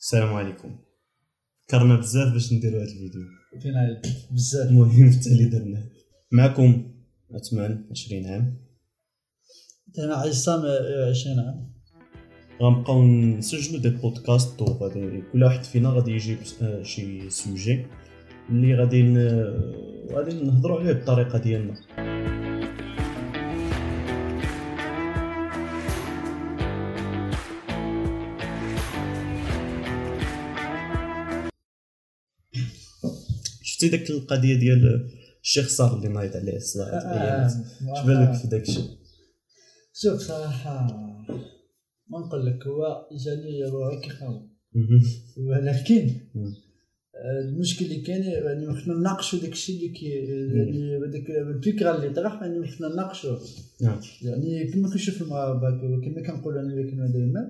السلام عليكم. فكرنا بزاف باش نديرو هذا الفيديو. فين عليك بزاف. المهم حتى اللي درناه معكم عثمان 20 عام. أنا عصام 20 عام. غنبقاو نسجلو دي بودكاست وغادي كل واحد فينا غادي يجيب آه، شي سوجي اللي غادي غادي نهضروا عليه بالطريقة ديالنا. شفتي ديك القضية ديال الشيخ صار اللي نايض عليه الصلاه الايامات اش بالك في داك الشيء. شوف صراحة ما نقول لك هو جاني كيخاوي. مهم. ولكن. آه، المشكل اللي كان يعني خصنا نناقشوا داك الشيء اللي كي يعني هذيك الفكرة اللي طرح يعني خصنا نناقشوا. نعم. يعني كما كنشوف المغاربه كما كنقول أنا كنا دائما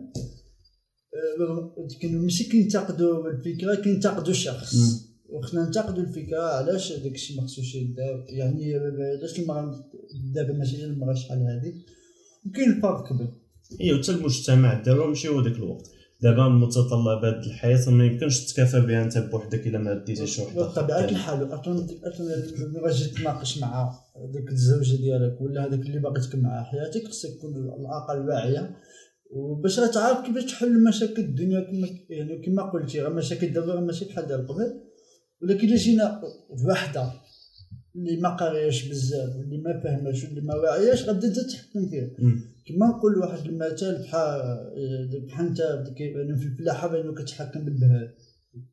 آه، كانوا ماشي كينتقدوا الفكرة كينتقدوا الشخص. مم. وخصنا ننتقدوا الفكرة علاش داك الشيء ما خصوش يدار يعني علاش المراه دابا ماشي المراه شحال هذه وكاين فرق كبير. إيوا حتى المجتمع دابا ماشي هو داك الوقت. دابا متطلبات الحياة ما يمكنش تكافى بها أنت بوحدك إلا ما ديتيش واحد بطبيعة الحال ملي غادي تناقش مع ديك الزوجة ديالك ولا هذاك اللي باغي تكمل معاه حياتك خصك تكون على الأقل واعية. وباش تعرف كيفاش تحل مشاكل الدنيا كما يعني كما قلتي غير مشاكل دابا غير ماشي بحال ديال قبل. ولكن جينا بوحده اللي ما قارياش بزاف واللي ما فاهماش واللي ما واعياش غادي انت تحكم فيها مم. كما نقول واحد المثال بحال بحال انت ديك- يعني في الفلاحة بانه كتحكم بالبهاد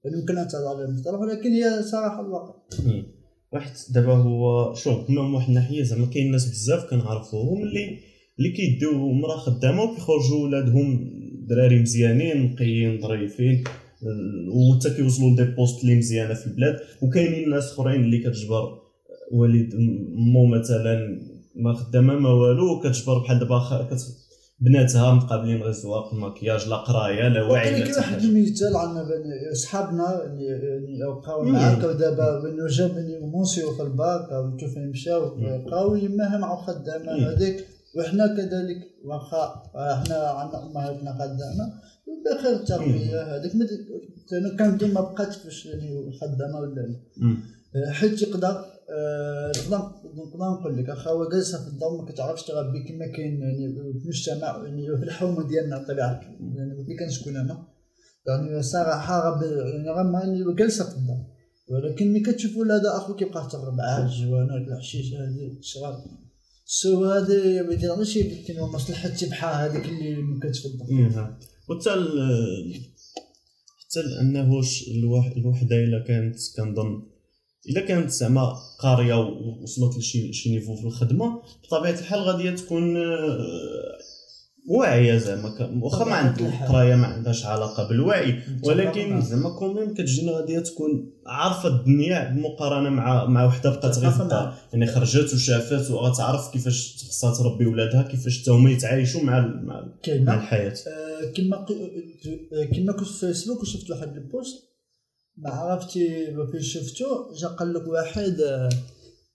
يمكن ان تهضر على المصطلح ولكن هي صراحة الواقع. واحد دابا هو شوف من واحد الناحية زعما كاين ناس بزاف كنعرفوهم اللي اللي كيديو مرا خدامة وكيخرجوا ولادهم دراري مزيانين نقيين ظريفين وحتى كيوصلوا لدي بوست اللي مزيانة في البلاد وكاينين ناس أخرين اللي كتجبر والد مو مثلا ما خدامة ما والو كتجبر بحال دابا بناتها مقابلين غير الزواق الماكياج لا قرايه لا وعي لا كاين واحد. المثال عندنا بني صحابنا يعني بقاو مم. معاك ودابا بانه جاب مونسيو في الباك أو شوف فين مشاو. بقاو يماها مع خدامه. هذيك وحنا كذلك واخا حنا عندنا أمهاتنا خدامة بخير التربيه هذيك ما د- كان ما بقات فاش يعني خدامة ولا لا. مم. حيت يقدر آه، نقدر نقدر نقول لك أخا جالسة في الدار ما كتعرفش تربي كما كاين يعني في المجتمع يعني في الحومه ديالنا بطبيعة يعني ملي كنسكن أنا. يعني صراحة رب يعني ما- يعني جالسة في الدار. ولكن ملي كتشوف ولاد أخو كيبقى تهرب معاه الجوانات الحشيش هذه الشراب. سو هذا ما يديرناش يمكن مصلحتي بحال هذيك اللي ما إيه. وحتى حتى أنه ش- الواح- الوحدة إلا كانت كنظن إلا كانت زعما قارية ووصلت لشي شي نيفو في الخدمة بطبيعة الحال غادي تكون آه، واعية زعما واخا ما بطبيعة عند الحال. القرايه ما عندهاش علاقة بالوعي ولكن. زعما كوميم كتجينا غادي تكون عارفة الدنيا بالمقارنه مع مع وحدة بقات غير في الدار. يعني خرجت وشافت وغتعرف كيفاش خصها تربي ولادها كيفاش حتى هما يتعايشوا مع ال- مع ال- مع الحياة آه، كما ق- آه، كما كنت في فيسبوك وشفت واحد البوست ما عرفتي فين شفتو جا قال لك واحد آه،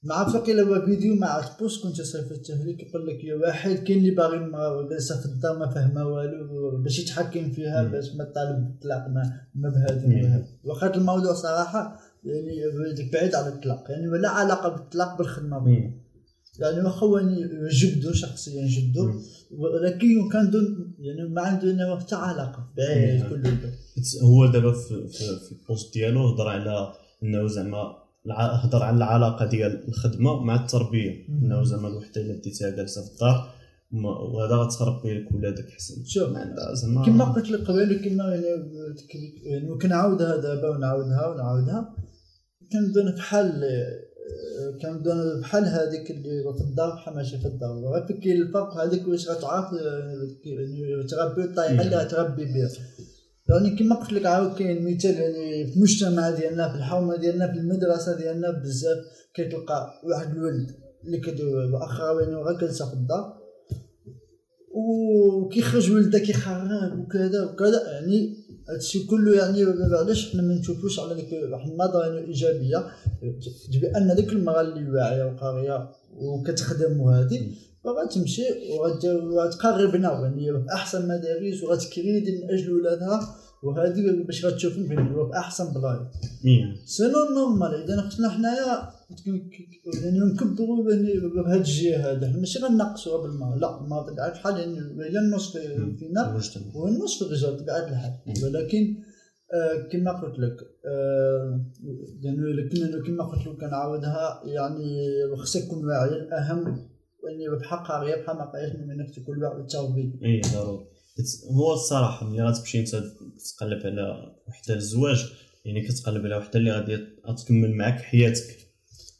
ما عرفت واقيلا هو فيديو عرفت بوست كنت صيفطته لك يقول لك يا واحد كاين اللي باغي ما جالسه في الدار ما فاهمه والو باش يتحكم فيها. باش ما طالب بالطلاق ما ما بهذا هذا الموضوع صراحة يعني بعيد عن الطلاق يعني ولا علاقة بالطلاق بالخدمة مم. يعني واخا هو جبدو شخصيا جبدو. ولكن كان دون يعني ما عنده حتى علاقة بعيد. كل هو دابا في, في, في البوست ديالو هضر على إنه زعما هضر على العلاقة ديال الخدمة مع التربية. إنه زعما الوحدة إلا بديتيها جالسة في الدار وهذا غتربي لك ولادك احسن شوف زعما كما قلت لك قبل كما يعني يعني كنعاودها دابا ونعاودها ونعاودها. كنظن بحال كنظن بحال هذيك اللي في الدار بحال ماشي في الدار. غير كاين الفرق هذيك واش غتعرف يعني تربي الطريقة اللي غتربي بها. يعني كما قلت لك عاود كاين مثال يعني في المجتمع ديالنا في الحومة ديالنا في المدرسة ديالنا بزاف كتلقى واحد الولد اللي يعني غير جالسه في الدار وكيخرج ولده كيخرب وكذا وكذا. يعني هادشي كله يعني علاش حنا ما نشوفوش على ديك واحد النظرة يعني إيجابية؟ بأن ديك المرأة اللي واعية وقاريه وكتخدم وهادي فغتمشي وغت- وغتقرب بنا يعني احسن مدارس وغتكريدي من أجل ولادها وهذه باش غتشوفهم في أحسن بلايص. sinon normal إذا خصنا حنايا يعني نكبروا بهذا الجهة هذا. ماشي غنقصوها بالماء. لا ما بطبيعه الحال يعني النص. فينا. والنص في الرجال بطبيعه الحال. ولكن آه كما قلت لك آه يعني كما قلت لك كنعاودها يعني خصك تكون واعي الاهم يعني بحق غير بحال ما بقاش من انك تكون واعي بالتربيه اي ضروري. هو الصراحة ملي غتمشي أنت تقلب على وحدة الزواج يعني كتقلب على وحدة اللي غادي تكمل معك حياتك.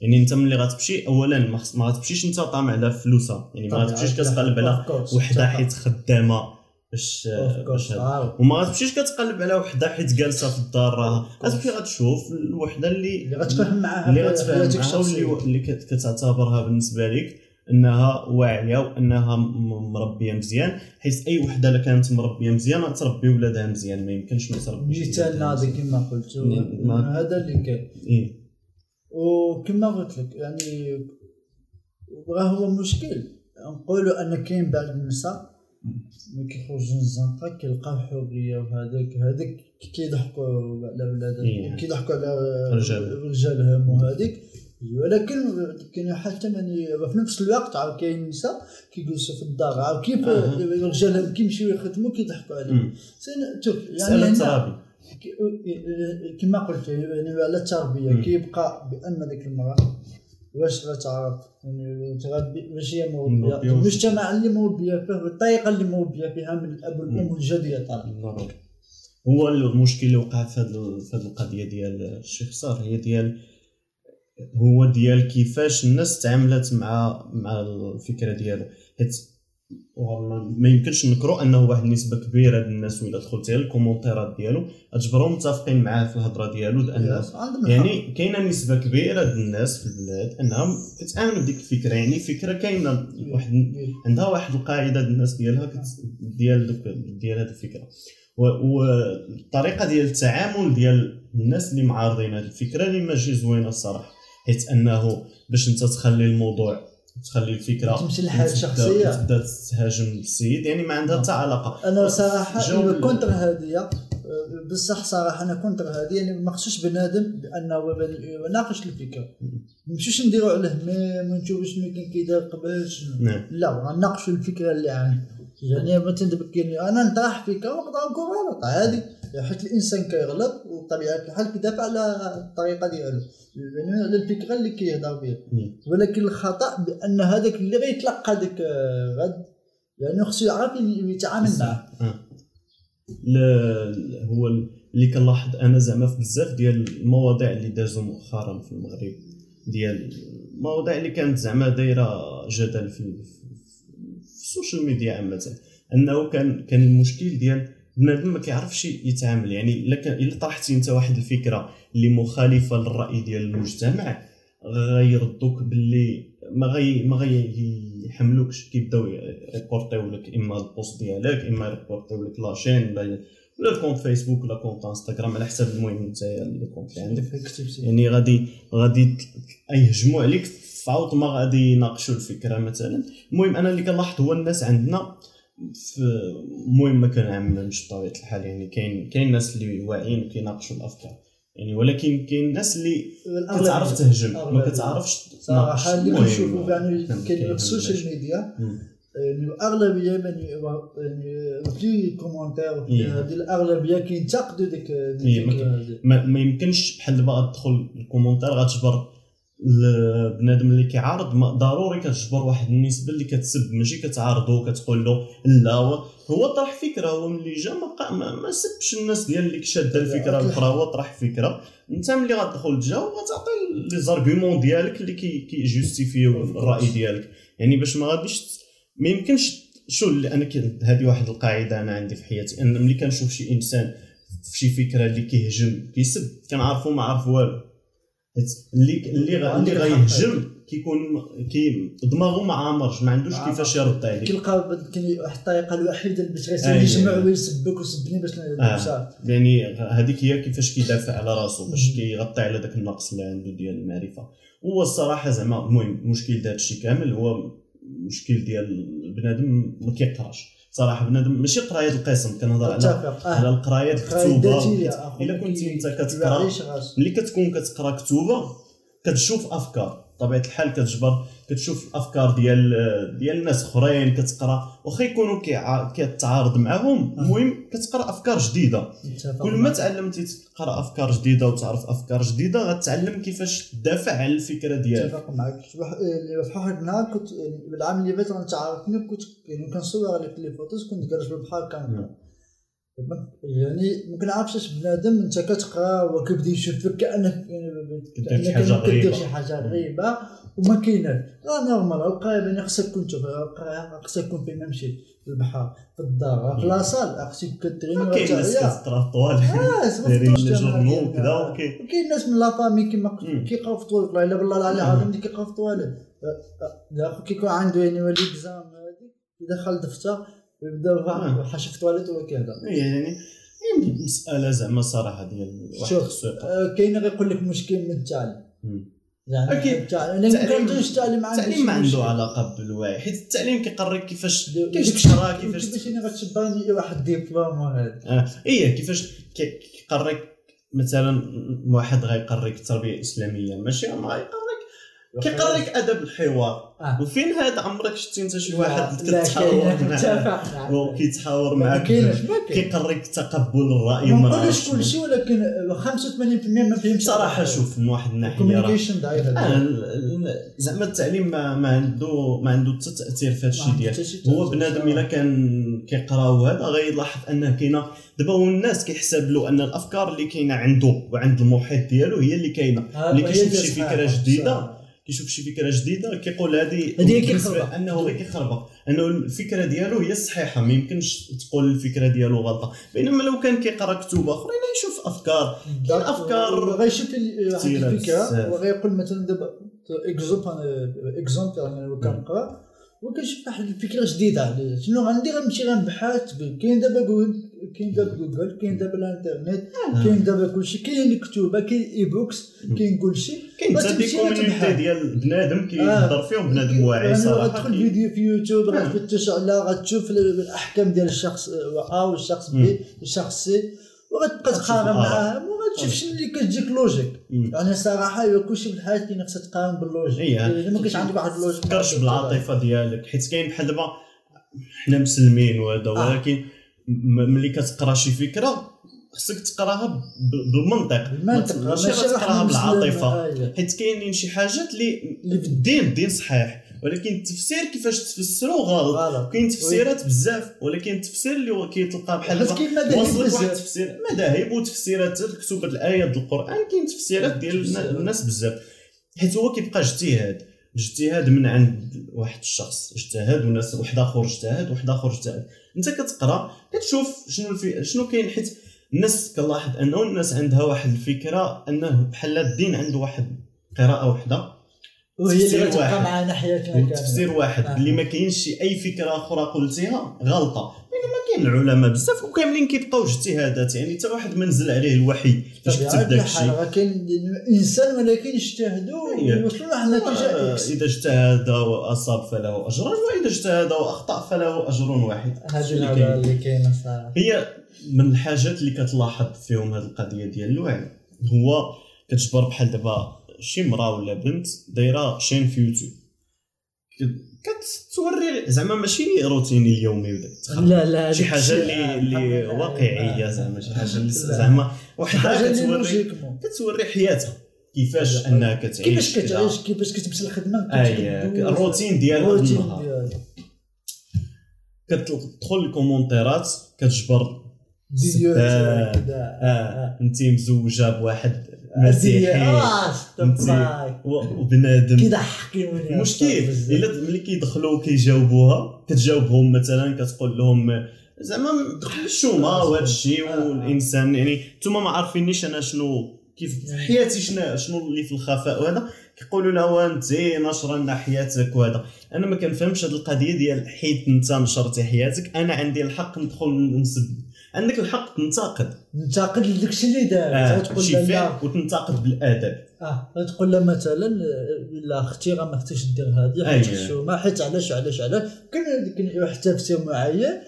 يعني أنت ملي غتمشي اولا ما غتمشيش أنت طامع على فلوسها. يعني ما غتمشيش كتقلب على وحدة حيت خدامة. باش باش. وما غتمشيش كتقلب على وحدة حيت جالسة في الدار راها. غتمشي غتشوف الوحدة اللي اللي غتفهم معاها اللي غتفهم الشخصية. واللي اللي كت- كتعتبرها بالنسبة لك انها واعية وانها مربية مزيان حيت أي وحدة اللي كانت مربية مزيان تربي ولادها مزيان ما يمكنش ما تربيش مثال ناضي. كما قلت هذا اللي كاين إيه. وكما قلت لك يعني راه هو مشكل نقولوا أن كاين بعض النساء ملي كيخرجوا من الزنقة كيلقاو حرية وهذاك هذاك كيضحكوا على. ولادهم كيضحكوا على رجال. رجالهم وهذيك ولكن كاين حتى يعني في نفس الوقت عاود كاين نساء كيجلسوا في الدار. عاود كيف. رجالهم كيمشيو يخدموا كيضحكوا عليهم. شوف يعني سأل هنا الترابي. ك- كما قلت يعني على التربية. كيبقى بأن ديك المرأة واش غتعرف؟ يعني واش هي مربية؟ المجتمع اللي مربية فيه والطريقة اللي مربية فيها من الأب والأم مم. والجد يا طالب ضروري هو المشكل اللي وقع في هذه القضية ديال الشيخ صار هي ديال هو ديال كيفاش الناس تعاملت مع مع الفكرة ديالو. حيت والله ما يمكنش نكرو أنه واحد النسبة كبيرة ديال الناس ولا دخلتي على الكومونتيرات ديالو غتجبرهم متفقين معاه في الهضرة ديالو لأن. يعني كاينة نسبة كبيرة ديال الناس في البلاد أنهم كتامن بديك الفكرة يعني فكرة كاينة. واحد عندها واحد القاعدة ديال الناس ديالها كت... ديال ديال هذه الفكرة. والطريقة ديال التعامل ديال الناس اللي معارضين هذه الفكرة اللي ماشي زوينة الصراحة. حيت أنه باش أنت تخلي الموضوع تخلي الفكرة تمشي تبدا- شخصية. تبدا تهاجم السيد يعني ما عندها حتى علاقة. أنا صراحة contre هذه بصح صراحة أنا contre هذه يعني ما خصوش بنادم بأنه ناقش الفكرة. ما نمشيوش نديروا عليه mème ونشوفوا شنو كان كيدار قبل نعم. لا غناقشوا الفكرة اللي عندي. يعني مثلا دابا كاين أنا نطرح فكرة ونقدر نكون غلط عادي. حيت الإنسان كيغلط وبطبيعه الحال كيدافع على الطريقة ديالو. يعني على الفكرة اللي كيهضر بها. ولكن الخطأ بأن هذاك اللي غيتلقى آه، غد يعني خصو يعرف يتعامل معاه. آه. هو اللي كنلاحظ أنا زعما في بزاف ديال المواضيع اللي دازوا مؤخرا في المغرب ديال المواضيع اللي كانت زعما دايرة جدل في في ال social media عامة. أنه كان كان المشكل ديال بنادم ما كيعرفش يتعامل. يعني إلا طرحتي أنت واحد الفكرة اللي مخالفة للرأي ديال المجتمع غيردوك باللي ما غي ما غيحملوكش كيبداو يريبورتيو لك إما ال post ديالك إما يريبورتيو لك la chaîne ولا ال compte فيسبوك ولا compte انستغرام على حسب المهم أنت ال compte اللي عندك. يعني غادي غادي يهجموا عليك فعوض ما غادي يناقشوا الفكرة مثلا. المهم أنا اللي كنلاحظ هو الناس عندنا المهم ما كنعممش بطبيعة الحال يعني كاين كاين ناس اللي واعيين وكيناقشوا الأفكار يعني ولكن كاين الناس اللي كتعرف تهجم ما. كتعرفش صراحة. اللي كنشوفوا يعني كاين ال social. media. يعني الأغلبية يعني يعني في commentaire إيه. هذه الأغلبية كينتقدوا ديك إيه، ما يمكنش بحال دابا تدخل ال commentaire غتجبر البنادم اللي كيعارض ضروري كتجبر واحد النسبة اللي كتسب ماشي كتعارضو كتقول له لا هو- طرح فكرة هو ملي جا ما, ما, ما سبش الناس ديال اللي شاده الفكرة لا، الأخرى هو طرح فكرة انت ملي غتدخل تجا وغتعطي لي les arguments ديالك اللي كي كيجوستيفيو الرأي ديالك. يعني باش ما غاديش ما يمكنش شو اللي أنا كي- هذه واحد القاعدة أنا عندي في حياتي أن ملي كنشوف شي إنسان في شي فكرة اللي كيهجم كيسب كنعرفو ما عارف والو. اللي اللي اللي. غيهجم كيكون كي دماغه ما عامرش ما عندوش كيفاش يرد عليك. كيلقى واحد الطريقة الوحيده باش آه، غيسالي يجمع. ويسبك ويسبني باش نمشى يعني هذيك هي كيفاش كيدافع على راسو باش كيغطي على داك النقص اللي عنده ديال المعرفة. هو الصراحة زعما المهم المشكل ديال الشيء كامل هو مشكل ديال بنادم ما كيقراش. صراحة بنادم ماشي قراية القسم كنهضر على اتفق على القراية الكتوبه إلا كنت أنت كتقرأ. ملي كتكون كتقرأ كتوبة كتشوف أفكار بطبيعه الحال كتجبر كتشوف الأفكار ديال ديال الناس أخرين كتقرأ واخا يكونوا كيتعارض معاهم المهم كتقرأ أفكار جديدة. كل ما. تعلمتي تقرأ أفكار جديدة وتعرف أفكار جديدة غتعلم كيفاش تدافع على الفكرة ديالك. اتفق معك في واحد- النهار كنت يعني بالعام اللي فات انت عارفني كنت يعني كنصور لك les photos كنت جالس بالبحر كنقرا يعني ما كنعرفش اش بنادم انت كتقرا وكيبدا يشوفك كأنك يعني كدير شي كدير غريبة. شي حاجة غريبة وما كايناش. راه normal القرايه يعني خصك تكون تشوف. القرايه خصك تكون فين نمشي في البحر في الدار في لاصال. خصك كتريني كاين ناس. كتقرا في طوال دايرين لي جورنو وكذا وكاين ناس من لافامي كيما. كيقراو في والله الا بالله العلي العظيم كيقراو في لا اخو كيكون عنده يعني ولي اكزام هذيك يدخل دفتر ويبدا آه. حاشي في طواليت وكذا يعني مساله زعما صراحة ديال واحد شوف آه، كاين غير يقول لك مشكل من التعليم. يعني أكيد. التعليم التعليم- التعليم ما عنده علاقة بالوعي حيت التعليم كيقريك كيفاش كيفاش تقرا كيفاش كيفاش أنا غتشبرني واحد ديبلوم وهذا آه، إيه كيفاش كي- كيقريك مثلا واحد غيقريك التربيه الاسلاميه ماشي ما غيقريك كيقريك أدب الحوار. آه. وفين هذا عمرك شتي أنت شي واحد كتحاور معاه معك. وكيتحاور معاك؟ كيقريك تقبل الرأي ما نقولش نعرفش كل شيء ولكن 85% ما فهمش صراحة شوف من واحد الناحية آه، هذا. زعما التعليم ما, ما عنده ما عنده حتى تأثير في هذا عنده ديال. هو. بنادم إلا كان كيقرا وهذا غيلاحظ أنه كاينة. دابا هو الناس كيحسب له أن الأفكار اللي كاينة عنده وعند المحيط ديالو هي اللي كاينة. هذا ملي هي كيشوف اللي شي. فكرة جديدة. كيشوف شي فكرة جديدة كيقول هذه هذه كيخربق. أنه غير كيخربق أنه الفكرة ديالو هي الصحيحه ما يمكنش تقول الفكرة ديالو غلطة بينما لو كان كيقرأ كتب اخرين يشوف أفكار كاين أفكار غيشوف الفكرة. وغيقول مثلا دابا exemple exemple أنا كنقرا وكنشوف واحد الفكرة جديدة شنو غندير غنمشي غنبحث. كاين دابا كاين دابا جوجل كاين دابا الانترنت كاين دابا كلشي كاين الكتوبة كاين e-books كاين كلشي كاين حتى des community. ديال بنادم كيهضر فيهم بنادم واعي يعني صراحة غتدخل فيديو في يوتيوب آه. غتفتش على غتشوف ال- الأحكام ديال الشخص A والشخص B والشخص C وغتبقى تقارن. معاهم وغتشوف شنو اللي كتجيك logique. يعني صراحة هو كلشي في الحياة كاين خصك تقارن بال logique إيه. إذا ما كاينش عندك واحد ال logique تفكرش بالعاطفة ديالك حيت كاين بحال دابا حنا مسلمين وهذا آه. ولكن م- ملي كتقرا شي فكرة خصك تقراها بالمنطق. المنطق ماشي غتقراها بالعاطفة. بالعاطفه حيت كاينين شي حاجات اللي اللي في الدين الدين صحيح. ولكن التفسير كيفاش تفسرو غلط. كاين تفسيرات بزاف ولكن التفسير اللي كيتلقى بحال وصلك واحد التفسير مذاهب وتفسيرات الكتب الآيات القرآن كاين تفسيرات ديال. الناس بزاف. حيت هو كيبقى اجتهاد. اجتهاد من عند واحد الشخص. اجتهاد وناس واحد آخر اجتهاد واحد آخر اجتهاد. انت كتقرا كتشوف شنو الفي... شنو كاين حيت الناس كنلاحظ أنه الناس عندها واحد الفكرة أنه بحال الدين عنده واحد قراءة واحدة وهي اللي واحد. معنا حياتنا كاملة تفسير واحد آه. اللي ما كاينش أي فكرة أخرى قلتيها غلطة كاين العلماء بزاف وكاملين كيبقاو اجتهادات يعني حتى واحد ما نزل عليه الوحي باش كتب داك الشيء راه كاين انسان ولكن اجتهدوا. ويوصلوا لواحد النتيجة آه، إكس إذا اجتهد وأصاب فله اجران وإذا اجتهد وأخطأ فله أجر واحد. هذه اللي كاينة هي من الحاجات اللي كتلاحظ فيهم هذه القضية ديال الوعي. هو كتجبر بحال دابا شي مرأة ولا بنت دايرة chaîne في يوتيوب كتوري زعما ماشي روتيني اليومي. لا لا شي حاجة اللي آه، اللي آه، واقعية آه، زعما شي حاجة اللي. زعما وحده اللي كتوري كتوري حياتها كيفاش. أنها كتعيش كيفاش. كتعيش كيفاش كتمشي كدوز. الروتين ديال النهار كتدخل les commentaires كتجبر السبان. كذا آه انت مزوجة بواحد مسيحي و- وبنادم. كيضحكوني المشكل إلا ملي كيدخلوا كيجاوبوها كتجاوبهم مثلا كتقول لهم زعما الشومة وهذا الشيء آه. والإنسان يعني نتوما ما عارفينيش أنا شنو كيف في حياتي شنو شنو اللي في الخفاء وهذا. كيقولوا لها انت ناشره لنا حياتك وهذا. أنا ما كنفهمش هذه القضية ديال حيت انت نشرتي حياتك أنا عندي الحق ندخل نسب. عندك الحق تنتقد. ننتقد داكشي اللي دار آه تقول لا فعل وتنتقد بالادب آه تقول لها مثلا لا أختي راه ما خصكش دير هذه. حيت الشومه حيت علاش علاش علاش. كاين كاين واحد التفسير معين.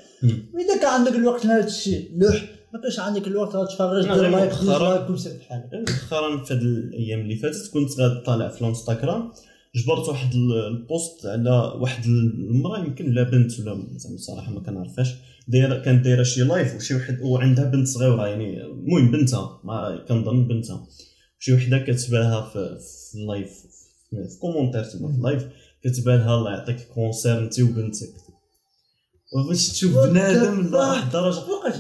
إذا كان عندك الوقت لهذا الشيء لوح. ما كانش عندك الوقت غتفرج لا، دير like دير like وسير بحالك مؤخرا في هاد الأيام اللي فاتت كنت غطالع في الانستغرام جبرت واحد ال- ال post على واحد المرأة يمكن لا بنت ولا زعما الصراحه ما كنعرفش دايره كانت دايرة شي live وشي واحد وعندها بنت صغيرة يعني المهم بنتها ما كنظن بنتها. شي وحدة كتبها لها في, في ال live في, commentaire تما في ال live كتبها لها الله يعطيك cancer انت وبنتك وفاش تشوف بنادم لواحد الدرجه فوقاش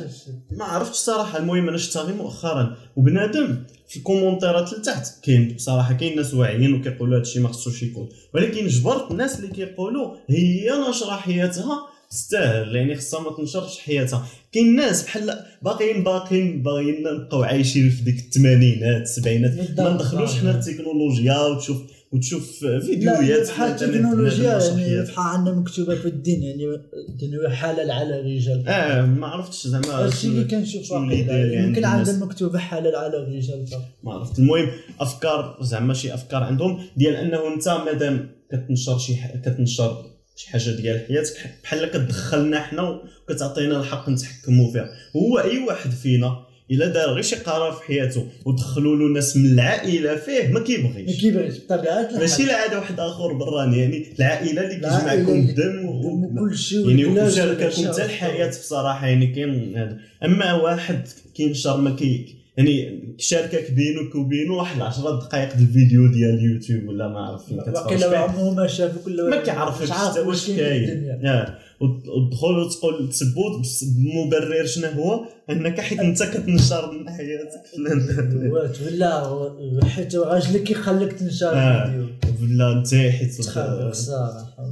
ما عرفتش صراحة. المهم أنا شفتها غير مؤخرا. وبنادم في les commentaires لتحت كاين بصراحه كاين ناس واعيين وكيقولوا هادشي ما خصوش يكون. ولكن جبرت الناس اللي كيقولوا هي ناشره حياتها تستاهل يعني خصها ما تنشرش حياتها كاين ناس بحال باقيين باقيين باغيين نبقاو عايشين في ديك الثمانينات السبعينات ما. ندخلوش حنا التكنولوجيا وتشوف وتشوف فيديوهات بحال التكنولوجيا يعني. بحال عندنا مكتوبة في الدين يعني الدين حلال على الرجال آه ما عرفتش زعما هادشي اللي كنشوف يعني يمكن. عندنا مكتوبة حلال على الرجال. ما عرفت المهم أفكار زعما شي أفكار عندهم ديال أنه أنت مادام كتنشر شي. كتنشر شي حاجة ديال حياتك بحال كتدخلنا حنا وكتعطينا الحق نتحكموا فيها. هو أي واحد فينا إلا دار غير شي قرار في حياته ودخلوا له ناس من العائلة فيه ما ما كيبغيش كيبغيش بطبيعة الحال. ماشي العاده واحد آخر براني يعني العائلة اللي اللي- الدم. وكل شيء يعني وشارككم والأشياء حتى الحياة بصراحة يعني كاين هذا. أما واحد كينشر ما كي يعني شاركك بينك وبينه واحد 10 دقائق ديال الفيديو ديال اليوتيوب ولا ما عرف فين كتفرج فيه عمره ما شافك ولا ما كيعرفش حتى واش كاين. آه. وتدخل وتقول تسب وتسب بمبرر شنو هو؟ أنك حيت أنت كتنشر من حياتك. في الانترنت ولا حيت راجلك يخليك تنشر آه. الفيديو. ولا أنت حيت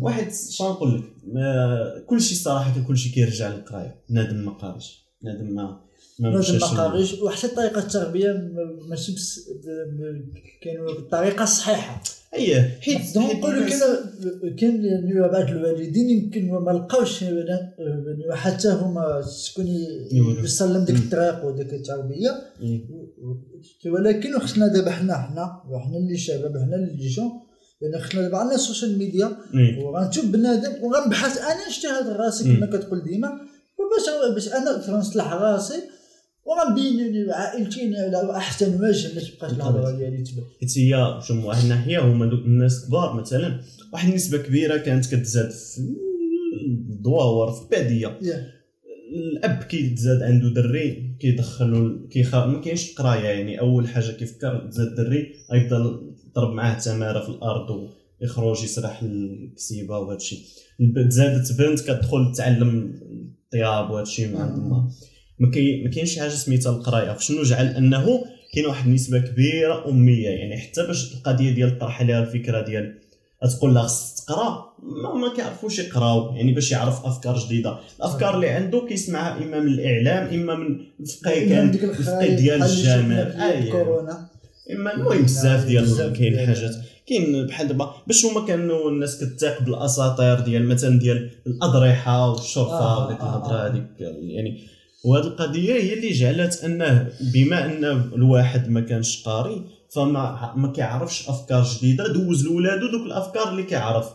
واحد شنو نقول لك؟ ما- كلشي الصراحه كلشي كيرجع للقراية. بنادم ما قاريش بنادم ما ما لازم قاريش وحتى طريقه التربيه ماشي بس كانوا بالطريقة الصحيحة اييه حيت نقولوا الناس- كاين كاين يعني بعض الوالدين يمكن ما لقاوش حتى هما شكون. يسلم ديك. الطريق وديك التربيه. ولكن خصنا دابا حنا حنا وحنا اللي شباب حنا اللي جون يعني خصنا دابا عندنا ال social media. وغنشوف بنادم وغنبحث أنا نجتهد راسي. كما كتقول ديما وباش باش أنا نصلح راسي وغنبين عائلتي على أحسن وجه باش تبقاش الهضره ديالي تبان حيت هي من واحد الناحية هما دوك الناس كبار مثلا. واحد النسبة كبيرة كانت كتزاد في الدواور في البادية. الأب كيتزاد عنده دري كيدخلوا كيخ... ما كاينش القرايه يعني. أول حاجة كيفكر تزاد دري غيبدا يضرب معاه تمارة في الأرض ويخرج يسرح الكسيبه الب- تزادت بنت كتدخل تعلم الطياب وهذا الشيء مع عندها ما كاين ما كاينش حاجة سميتها القراية فشنو جعل أنه كاين واحد النسبة كبيرة أمية يعني حتى باش القضية ديال طرح عليها الفكرة ديال تقول لها خصك تقرا ما, ما كيعرفوش يقراو يعني باش يعرف أفكار جديدة الأفكار اللي عنده كيسمعها إما من الإعلام إما من الفقه كان الخرايط ديال الجامع في أي. كورونا إما المهم بزاف ديال كاين حاجات كاين بحال دابا باش هما كانوا الناس كتثق بالأساطير ديال مثلا ديال الأضرحة والشرفه آه، وديك آه، الهضرة آه. هذيك يعني وهذه القضية هي اللي جعلت أنه بما أن الواحد ما كانش قاري فما ما كيعرفش أفكار جديدة دوز لولادو دوك الأفكار اللي كيعرف.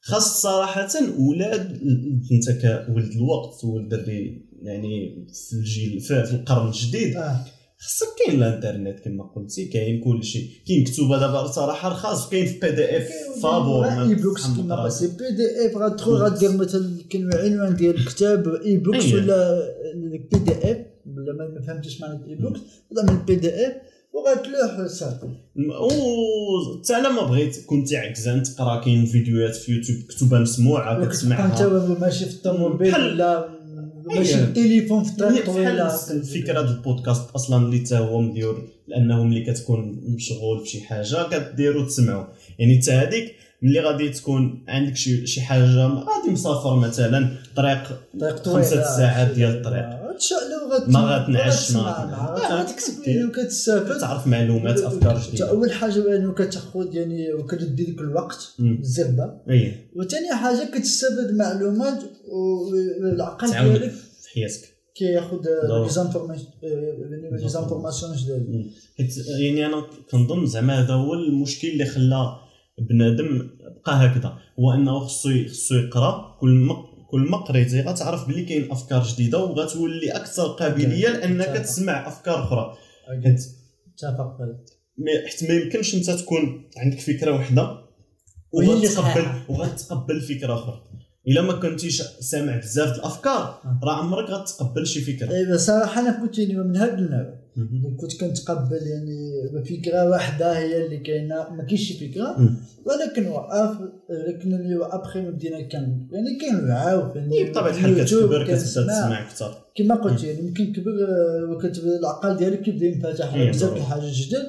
خاص صراحة أولاد أنت كولد الوقت ولد الغي يعني في الجيل في القرن الجديد. آه. خاصك كاين الإنترنت كما قلتي كاين كل شيء. كاين كتوبة دابا صراحة رخاص كاين في PDF فابور e-books قلتي PDF غتدخل غدير مثلا كاين عنوان ديال الكتاب e-books أيه. ولا PDF ولا ما فهمتش معنى ال e-books ولا من ال PDF وغتلوح صافي و حتى الا ما بغيت كنتي عكزان تقرا كاين فيديوهات في يوتيوب كتبه مسموعة أنت كتسمعها ماشي في الطوموبيل ولا ماشي أيه. التليفون في الطريق بحال ولا فكره هذا البودكاست أصلا اللي تا هو مديور لأنه ملي كتكون مشغول في شي حاجة كديروا تسمعوا يعني حتى هذيك ملي غادي تكون عندك شي شي حاجة غادي مسافر مثلا طريق خمسة ساعات ديال الطريق. تشعلو ما غتنعش ما غتنعش. غتكسب يعني وكتستافد تعرف معلومات أفكار جديدة. أول حاجة يعني كتأخذ يعني وكتدي ديك الوقت. الزربة. اي وثاني حاجة كتستافد معلومات والعقل ديالك في حياتك. كياخذ. les informations les informations جداد. حيت يعني أنا كنظن زعما هذا هو المشكل اللي خلى بنادم بقى هكذا. هو أنه خصو خصو يقرأ. كل ما كل ما قريتي غتعرف بلي كاين أفكار جديدة وغتولي أكثر قابلية لأنك. تسمع أفكار أخرى. اتفق. ما- حيت ما يمكنش أنت تكون عندك فكرة واحدة وغتقبل. وغتقبل فكرة أخرى. إلا ما كنتيش سامع بزاف د الأفكار آه. راه عمرك غتقبل شي فكرة. اي صراحة أنا كنت من هذا النوع كنت كنتقبل يعني فكرة واحدة هي اللي كاينة. ما كاينش شي فكرة. ولكن وقف ولكن اللي ابخي بدينا كان يعني كنوعاو فهمني إيه، بطبيعة الحال كتكبر كتبدا. تسمع أكثر. كما قلت يعني يمكن كبر آه، العقل ديالك كيبدأ ينفتح على إيه، بزاف. الحاجات جدد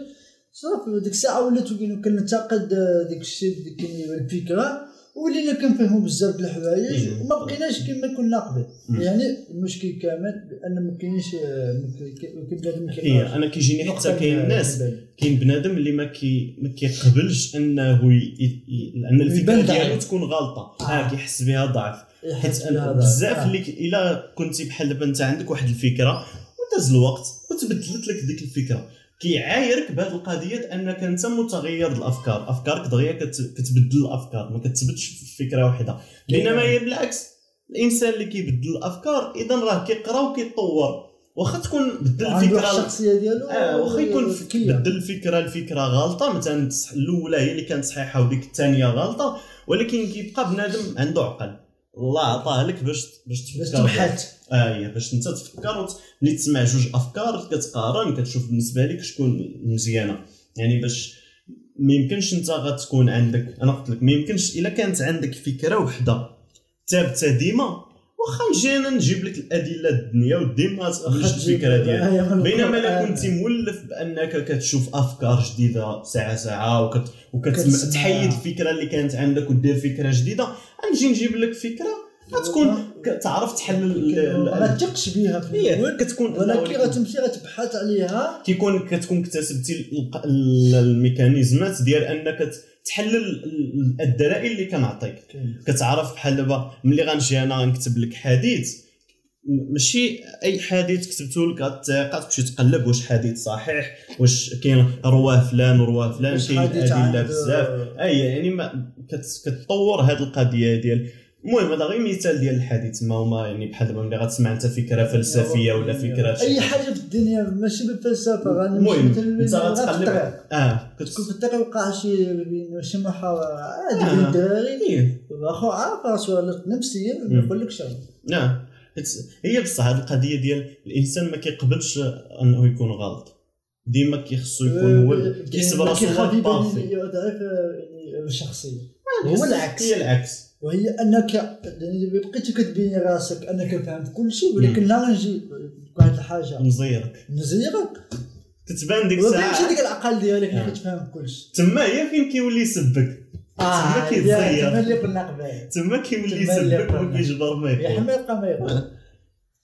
صافي ديك الساعة ولات كن- كنتقد آه، ديك الشيء ديك الفكرة ولينا كنفهموا بزاف د الحوايج إيه. وما بقيناش كما كنا قبل. يعني المشكل كامل بأن ما كاينش آه، كاين- بنادم ما كيقراش. أنا كيجيني حتى كاين ناس. كاين بنادم اللي ما كي ما كيقبلش أنه ي... لأن الفكرة ديالو. تكون غلطة آه. آه كيحس بها ضعف حيت بزاف آه. اللي إلا كنتي بحال دابا أنت عندك واحد الفكرة وداز الوقت وتبدلت لك ديك الفكرة كيعايرك بهذه القضية أنك أنت متغير الأفكار. أفكارك دغيا كت... كتبدل الأفكار ما كتثبتش في فكرة واحدة. بينما هي بالعكس الإنسان اللي كيبدل الأفكار إذا راه كيقرأ وكيطور واخا تكون بدل الفكرة الشخصية ديالو آه واخا يكون. بدل الفكرة الفكرة غلطة مثلا الأولى هي اللي كانت صحيحة وديك الثانية غلطة ولكن كيبقى بنادم عنده عقل. الله عطاه لك باش باش باش تفكر. تبحث. آه هي باش انت تفكر. ملي تسمع جوج أفكار كتقارن كتشوف بالنسبة لك شكون مزيانة. يعني باش ما يمكنش انت غتكون عندك أنا قلت لك ما يمكنش إلا كانت عندك فكرة وحدة. ثابته ديما واخا نجي أنا نجيب لك الأدلة الدنيا وديما ما تقبلش الفكرة ديالك. بينما إلا كنت مولف بأنك كتشوف أفكار جديدة ساعة ساعة وكت. وكتحيد الفكرة اللي كانت عندك ودير فكرة جديدة غنجي نجيب لك فكرة غتكون ك- تعرف تحل ال- ال- ما غاتثقش بها في الأول. كتكون ولكن غتمشي غتبحث عليها. كيكون كتكون اكتسبتي الميكانيزمات ديال أنك ت- تحل ال- ال- الدلائل اللي كنعطيك. كتعرف بحال دابا ملي غنجي أنا غنكتب لك حديث ماشي أي حديث كتبته لك غتقعد تمشي تقلب واش حديث صحيح واش كاين رواه فلان ورواه فلان كاين أدلة بزاف. أي يعني ما كت- كتطور هذه القضية ديال المهم هذا غير مثال ديال الحديث ما هما يعني بحال دابا ملي غتسمع انت فكرة فلسفية ولا فكرة أي حاجة. في الدنيا ماشي بالفلسفة المهم أنت غتقلب. آه. تكون كتكون في الطريق وقع شي شي محاورة عادي آه. بين الدراري إيه. واخو عارف راسو نفسيا ما مم. يقول لكش نعم حيت هي بصح هذه القضية ديال الإنسان ما كيقبلش أنه يكون غلط. ديما كيخصو يكون هو كيحسب راسو هو كيخاف الطافي يبان ضعيف يعني الشخصية. هو العكس. هي العكس. وهي أنك يعني بقيتي كتبين راسك أنك فهمت كل شيء ولكن لا غنجي واحد الحاجة. مزيرك نزيرك؟ تتبان ديك الساعة. مشي ديك العقل ديالك آه. اللي كتفهم كل شيء. تما هي فين كيولي يسبك؟ تما كيتزير. تما اللي قلنا قبل تما كيولي يسبك. وكيجبر ما يقول حماقه ما يقول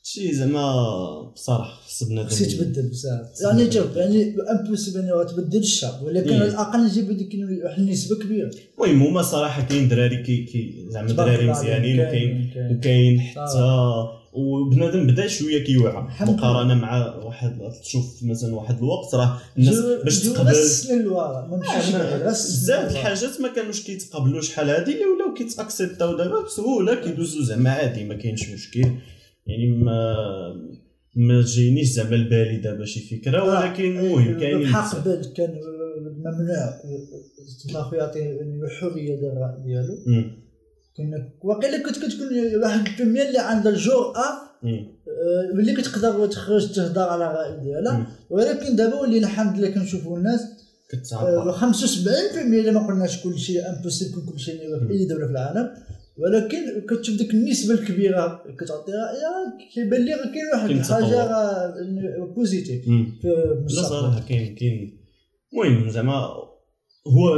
شي زعما بصراحة خص بنادم خصك تبدل بزاف يعني شوف يعني impossible يعني غتبدل الشعب ولكن إيه. على الأقل نجيب ديك واحد النسبة كبيره المهم هما صراحة كاين دراري كي, كي زعما دراري مزيانين. وكاين كاين- وكاين حتى وبنادم بدأ شوية كيوعى. مقارنة مع واحد تشوف مثلا واحد الوقت راه الناس باش تقبل اللوارا ما مشيش آه، بزاف. الحاجات ما كانوش كيتقبلوا شحال هادي اللي ولاو كيت acceptاو دابا بسهولة كيدوزوا زعما عادي ما كاينش مشكل يعني ما ما جاينيش زعما البالي دابا شي فكرة ولكن آه، المهم كاينين بحق بزاف. قبل كان ممنوع الاخو يعطي يعني الحريه ديال الرأي ديالو. كنا واقيلا كنت كتكون واحد الكميه اللي عندها الجرأة. آه، اللي كتقدر تخرج تهضر على الرأي ديالها. ولكن دابا ولينا الحمد لله كنشوفوا الناس كتعبر آه، 75% الا ما قلناش كل شيء impossible كل شيء في أي دولة في العالم ولكن كتشوف ديك النسبة الكبيرة كتعطي رايها كيبان لي كاين واحد الحاجة positive. في لا المستقبل. صراحة كاين كاين. المهم زعما هو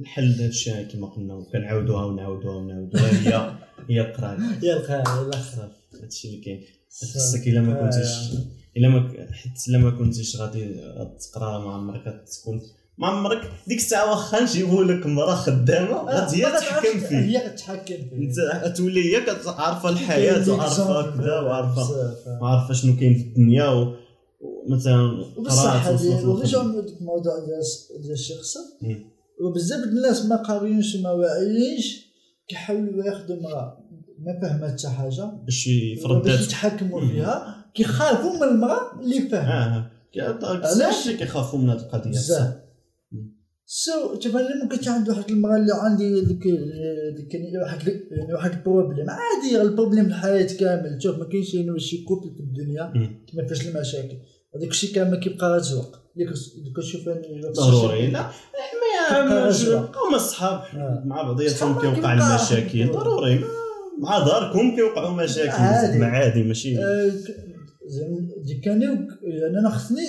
الحل لهذا الشيء كما قلنا وكنعاودوها ونعاودوها ونعاودوها. هي هي القرايه يا الخير يلا صافي هادشي اللي كاين. خصك إلا ما كنتيش إلا ما حيت إلا ما كنتيش غادي تقرا ما عمرك تكون ما عمرك ديك الساعة واخا نجيبوا لك مرا خدامة غادي هي تحكم فيه. هي كتحكم فيه. انت تولي هي كتعرف الحياة وعارفة كذا وعارفه بزاف. وعارفه شنو كاين في الدنيا ومثلا وبصح. ورجعوا ديك الموضوع ديال مم. وبزاف الناس ما قاريينش وما واعيينش كيحاولوا ياخذوا مرا ما فاهمه حتى حاجة. باش يفرض باش يتحكموا. فيها. كيخافوا من المرأة اللي فاهمه آه. علاش؟ علاش كيخافوا من هذه القضية. بزاف. so تبان لي ممكن عند واحد المراه اللي عندي ديك ديك يعني واحد يعني واحد problème عادي ال problème الحياة كامل شوف ما كاينش يعني شي couple في الدنيا. ما فيهاش المشاكل هذاك الشيء كامل كيبقى رزق اللي أنا ضروري لا ما. هما الصحاب آه. مع بعضياتهم كيوقع المشاكل واحد. ضروري ما- مع داركم كيوقعوا مشاكل عادي. عادي ماشي آه، زعما ديك كان يعني أنا خصني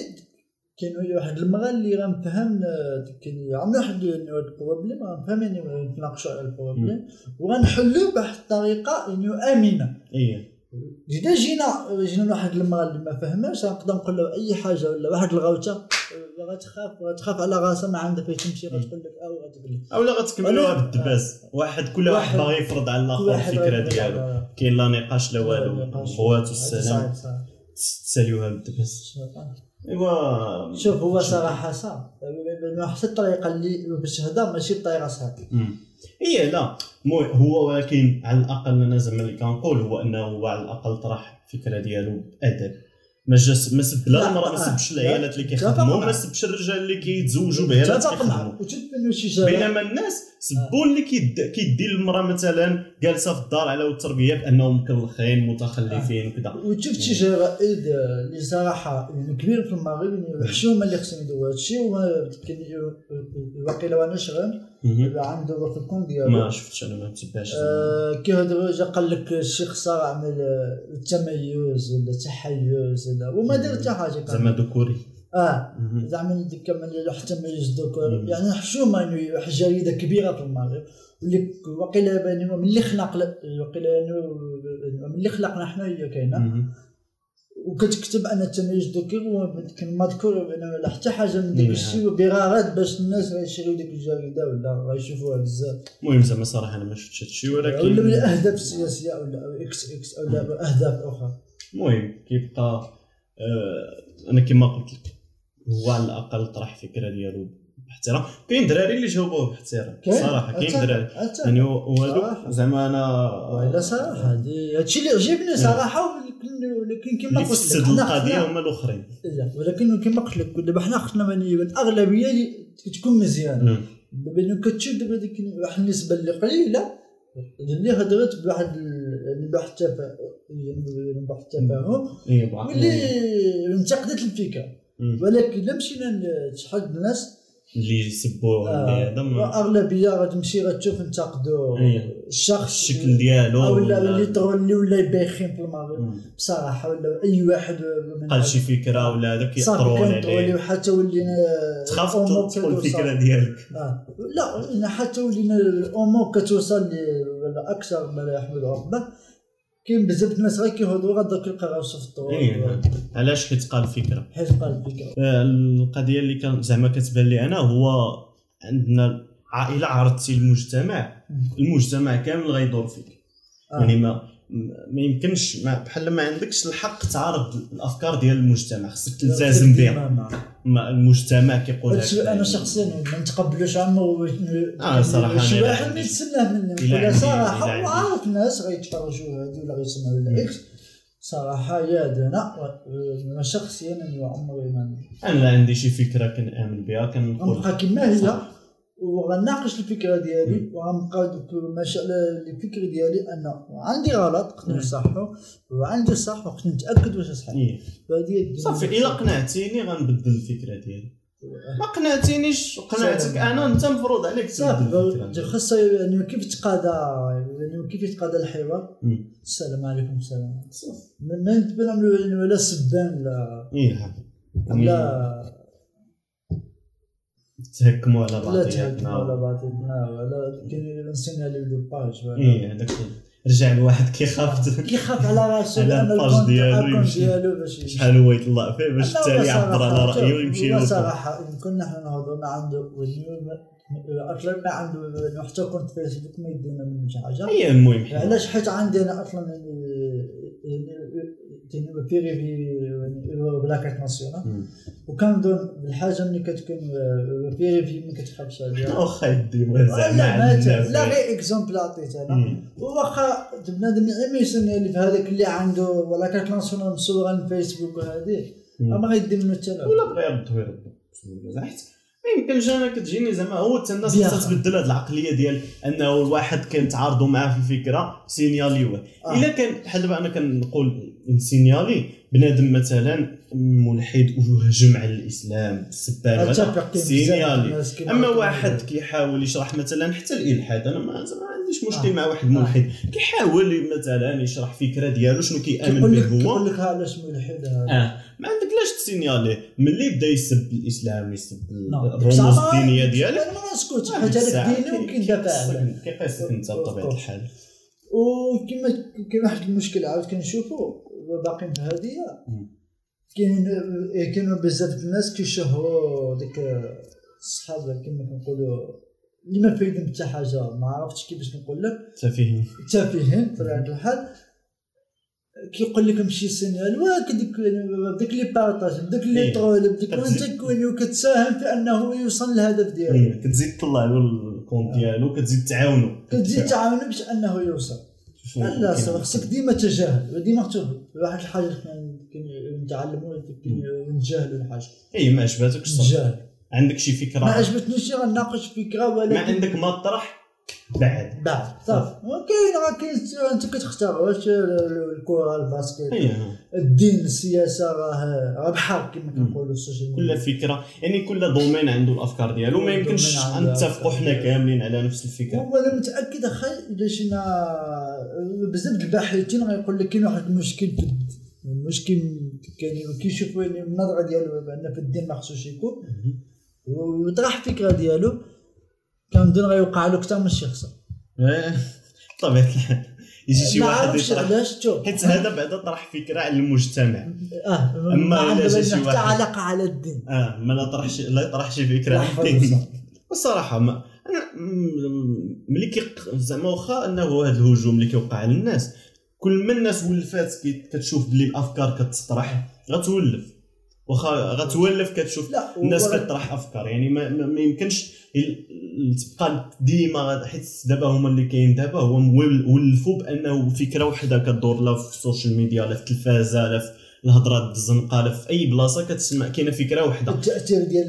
كاين واحد المراه اللي مفهم آه، يعني عندنا واحد ال problème راه مفهم يعني نتناقشوا على ال problème. وغنحلوه بواحد الطريقة يعني امنه إيه. اذا جينا جينا لواحد المراه اللي ما فهماش نقدر نقول له أي حاجة ولا واحد الغوتة غتخاف غتخاف على راسها ما عندها فين تمشي غتقول لك أو غتقول لك. اولا غتكملوها أنا- بالدباز واحد كل واحد واحد- باغي يفرض على الآخر واحد الفكرة ديالو. كاين لا نقاش لا والو. صعيب صعيب. تساليوها بالدباز إيوا. شوف هو صراحة صعب. واحد الطريقة اللي باش تهضر ماشي بطريقة صعيبه. هي لا. هو ولكن على الأقل أنا زعما اللي كنقول هو إنه هو على الأقل طرح الفكرة ديالو بأدب. ما جاش ما سب لا المرأة ما آه، سبش لا، العيالات اللي كيخدموا. ما سبش الرجال اللي كيتزوجوا بعيالات كيخدموا. بينما الناس سبوا اللي كيد- كيدي المرأة مثلا جالسة في الدار على التربية بأنهم مكلخين متخلفين وكذا وشفت شي جرائد اللي صراحة كبير في المغرب حشومه اللي خصهم يديروا؟ هذا الشيء واقيلا وأنا شغال مهم. عنده في الكون ما ديالو شفتش أنا ما متبعش آه، كيهضروا جا قال لك الشيخ صار عمل آه، التميز ولا التحيز ولا وما دار حتى حاجة. زعما ذكوري آه. زعما ديك كمان حتى ما يجدوك مم. يعني حشومه يعني جريدة كبيرة في المغرب واللي وقيلا من اللي خلق وقيلا من اللي خلقنا حنا هي كاينة. وكتكتب ان التميز الذكي كان مذكور ولا حتى حاجة من داك نعم. الشيء بغرض باش الناس غيشريو ديك الجريدة ولا غيشوفوها بزاف المهم زعما صراحة أنا ما شفتش هادشي ولكن ولا من الاهداف السياسيه ولا إكس إكس ولا أهداف أخرى المهم كيبقى آه أنا كما قلت لك هو على الأقل طرح فكرة ديالو باحترام. كاين دراري اللي جاوبوه باحترام صراحة كاين دراري. يعني صراحة. زعما أنا ولا صراحة هادشي اللي عجبني صراحة ولكن كما قلت لك القضية هما الأخرين. لا، ولكن كما قلت لك دابا حنا خصنا يعني الأغلبية تكون مزيانة. دابا كتشوف دابا ديك واحد النسبة اللي قليلة اللي هضرت بواحد ال- يعني بواحد التفا- يعني بواحد التفاهم واللي انتقدت الفكرة. ولكن الا مشينا لشحال من الناس اللي يسبوه اللي هذا ما- اغلبيه غتمشي غتشوف انتقدوا إيه. الشخص الشكل ديالو أو ولا- اللي اللي ولا يبايخين في المغرب. بصراحة ولا أي واحد من قال شي فكرة ولا هذاك كنطرولي عليه وحتى ولينا تخاف تقول. الفكرة ديالك آه. لا حتى ولينا الأمور كتوصل أكثر ما يحمل عقبه كاين بزاف الناس غير كيهضروا غدا كيلقى في الطرق اي علاش حيت قال فكره حيت قال الفكرة. آه، القضية اللي كان زعما كتبان لي أنا هو عندنا عائلة عرضتي المجتمع المجتمع كامل غيدور فيك. آه. يعني ما ما يمكنش ما بحال ما عندكش الحق تعارض الأفكار ديال المجتمع خصك تلتزم بها المجتمع كيقول هادشي أنا. شخصيا ما نتقبلوش عمو آه، صراحة شي أنا واحد ما يتسناه مني ولا صراحة. وعارف ناس غيتفرجوا هادي ولا غيسمعوا. ولا إكس صراحة يا أنا أنا شخصيا أنا عمري ما أنا لا عندي شي فكرة كنأمن بها كنقول غنبقى كما هي وغناقش الفكرة ديالي وغنبقى دوك المشاعر الفكرة ديالي أن عندي غلط خصني مم. نصحو وعندي صح وخصني نتأكد واش صح إيه. الدنيا. صافي إلا قنعتيني غنبدل الفكرة ديالي ما قنعتينيش قنعتك أنا انت مفروض عليك تبدل صافي خاصة يعني كيف يتقاضى يعني كيف يتقاضى الحوار. السلام عليكم السلام ما يعني ولا سبان لا ها. لا تهكموا على لا تهكم على بعضياتنا ولا كاين نسينا لي les pages إيه هذاك رجع الواحد كيخاف. كيخاف على راسو على ال page ديالو يمشي. ديالو باش. شحال هو يطلع فيه باش التالي يعبر على رأيه ويمشي له صراحة يمكن نحن نهضروا ما عنده أصلا ما عنده حتى كنت فيسبوك ما يدينا منه شي حاجة. هي المهم. حنا. علاش؟ حيت عندي أنا أصلا يعني يعني بيريفي بلاكات ناسيونال. وكنظن الحاجة ملي كتكون بيريفي ما كتخافش عليها واخا يديوها زعما لا غير اكزومبل عطيت أنا. واخا بنادم يعميسن اللي في هذاك اللي عنده ولا كانت لانسونال مصورة الفيسبوك وهذه. ما غيدير منه حتى لا ولا بغى يردو بسهولة. حيت ما يمكنش أنا كتجيني زعما هو حتى الناس خاصها خا. تبدل هاد العقلية ديال أنه الواحد كنتعارضوا معاه في الفكرة signaler وه آه. إلا كان بحال دابا أنا كنقول signaler بنادم مثلا ملحد وهجم على الإسلام سبان signaler أما. واحد كيحاول يشرح مثلا حتى الإلحاد أنا ما عنديش مشكل آه. مع واحد آه. ملحد كيحاول مثلا يشرح فكرة ديالو شنو كيأمن به هو. كيقول لك علاش ملحد آه. ما عندكلاش ت signaler يه ملي بدا يسب الإسلام يسب نعم. الرموز الدينية ديالك. أنا ما نسكتش حيت هذاك ديني وكيندافع عليه كيقيسك أنت بطبيعه الحال وكما كاين واحد المشكل عاود كنشوفو. باقيين في هذه. كاين كاينوا بزاف الناس كيشهروا ديك الصحاب كما كنقولوا اللي ما فايدين حتى حاجة. ما عرفتش كيفاش نقول لك. تافهين. تافهين بطبيعه الحال. كيقول لك مشي signale واك ديك بداك اللي partage اللي إيه. طول بديك كتزيد- وانت كوني وكتساهم في أنه يوصل للهدف ديالو. كتزيد تطلع له ال compte ديالو كتزيد تعاونو. كتزيد تعاونوا باش أنه يوصل. لا صافي خصك ديما تجاهل ديما تشوف واحد الحاجة كن- كن- نتعلموا كن- نتجاهلوا الحاجة اي ما عجباتكش نتجاهل عندك شي فكرة؟ ما عجبتنيش غناقش فكرة ما ولكن عندك ما تطرح بعد. بعد. صافي وكاين راه كاين انت كتختار واش الكره الباسكيت اي الدين السياسة راه راه بحر كما كنقولوا السوشيال كل ميديا فكرة. يعني كل دومين عنده الأفكار ديالو. ما كل يمكنش نتفقوا حنا. كاملين على نفس الفكرة. وأنا متأكد أخي إلا جينا بزاف د الباحثين غيقول لك كاين واحد المشكل في المشكل كاين كيشوفوا يعني النظرة ديالو بأن في الدين ما خصوش يكون وطرح الفكرة ديالو. كنظن غيوقع له أكثر من شي خسر بطبيعه الحال يجي شي واحد يطرح علاش حيت هذا بعدا طرح فكرة على المجتمع. آه أما ما إلا عنده جا شي حتى واحد- علاقة على الدين. آه ما لا طرح شي لا يطرح شي فكرة على الدين. الصراحه ما أنا ملي كي زعما واخا أنه هذا الهجوم اللي كيوقع على الناس كل ما الناس ولفات كتشوف بلي الأفكار كتطرح غتولف. واخا غتولف كتشوف الناس كطرح أفكار. يعني ما, ما, يمكنش تبقى ديما حيت دابا هما اللي كاين دابا هو ولفوا بأنه فكرة وحدة كدور لا في ال social media لا في التلفازة لا في الهضره الزنقة لا في أي بلاصة كتسمع كاينة فكرة وحدة. التأثير ديال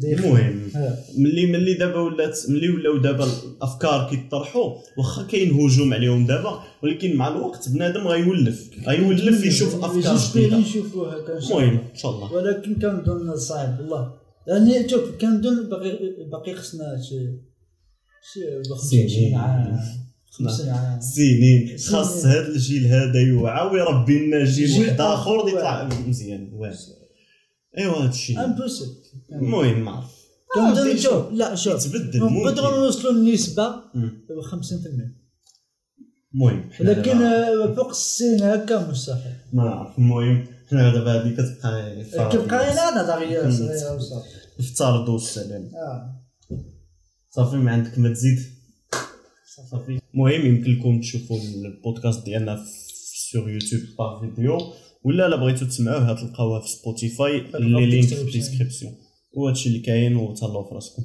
دايخ المهم. ملي ملي دابا ولات ملي ولاو دابا الأفكار كيطرحوا واخا كاين هجوم عليهم دابا ولكن مع الوقت بنادم غيولف غيولف يشوف أفكار جديدة. المهم إن شاء الله. ولكن كنظن صعب والله. يعني شوف كنظن باقي باقي خصنا شي شي 50 سنين. عام. 50 عام. سنين. خاص هذا الجيل هذا يوعى ويربي لنا جيل واحد آخر يطلع مزيان. واعر أيوا هذا الشيء. امبوسيبل المهم ما عرف. آه، شوف لا شوف. يتبدل نقدروا نوصلوا للنسبه مم. 50% المهم حنا لكن دابا. آه، فوق السن هكا مستحيل. ما نعرف المهم دابا هذه كتبقى نظريه. صغيره وصافي والسلام آه. صافي ما عندك ما تزيد. صافي. المهم يمكن لكم تشوفوا البودكاست ديالنا في sur YouTube par vidéo ولا لا بغيتو تسمعوها تلقاوها في Spotify les liens في. ال description وهادشي اللي كاين وتهلاو في راسكم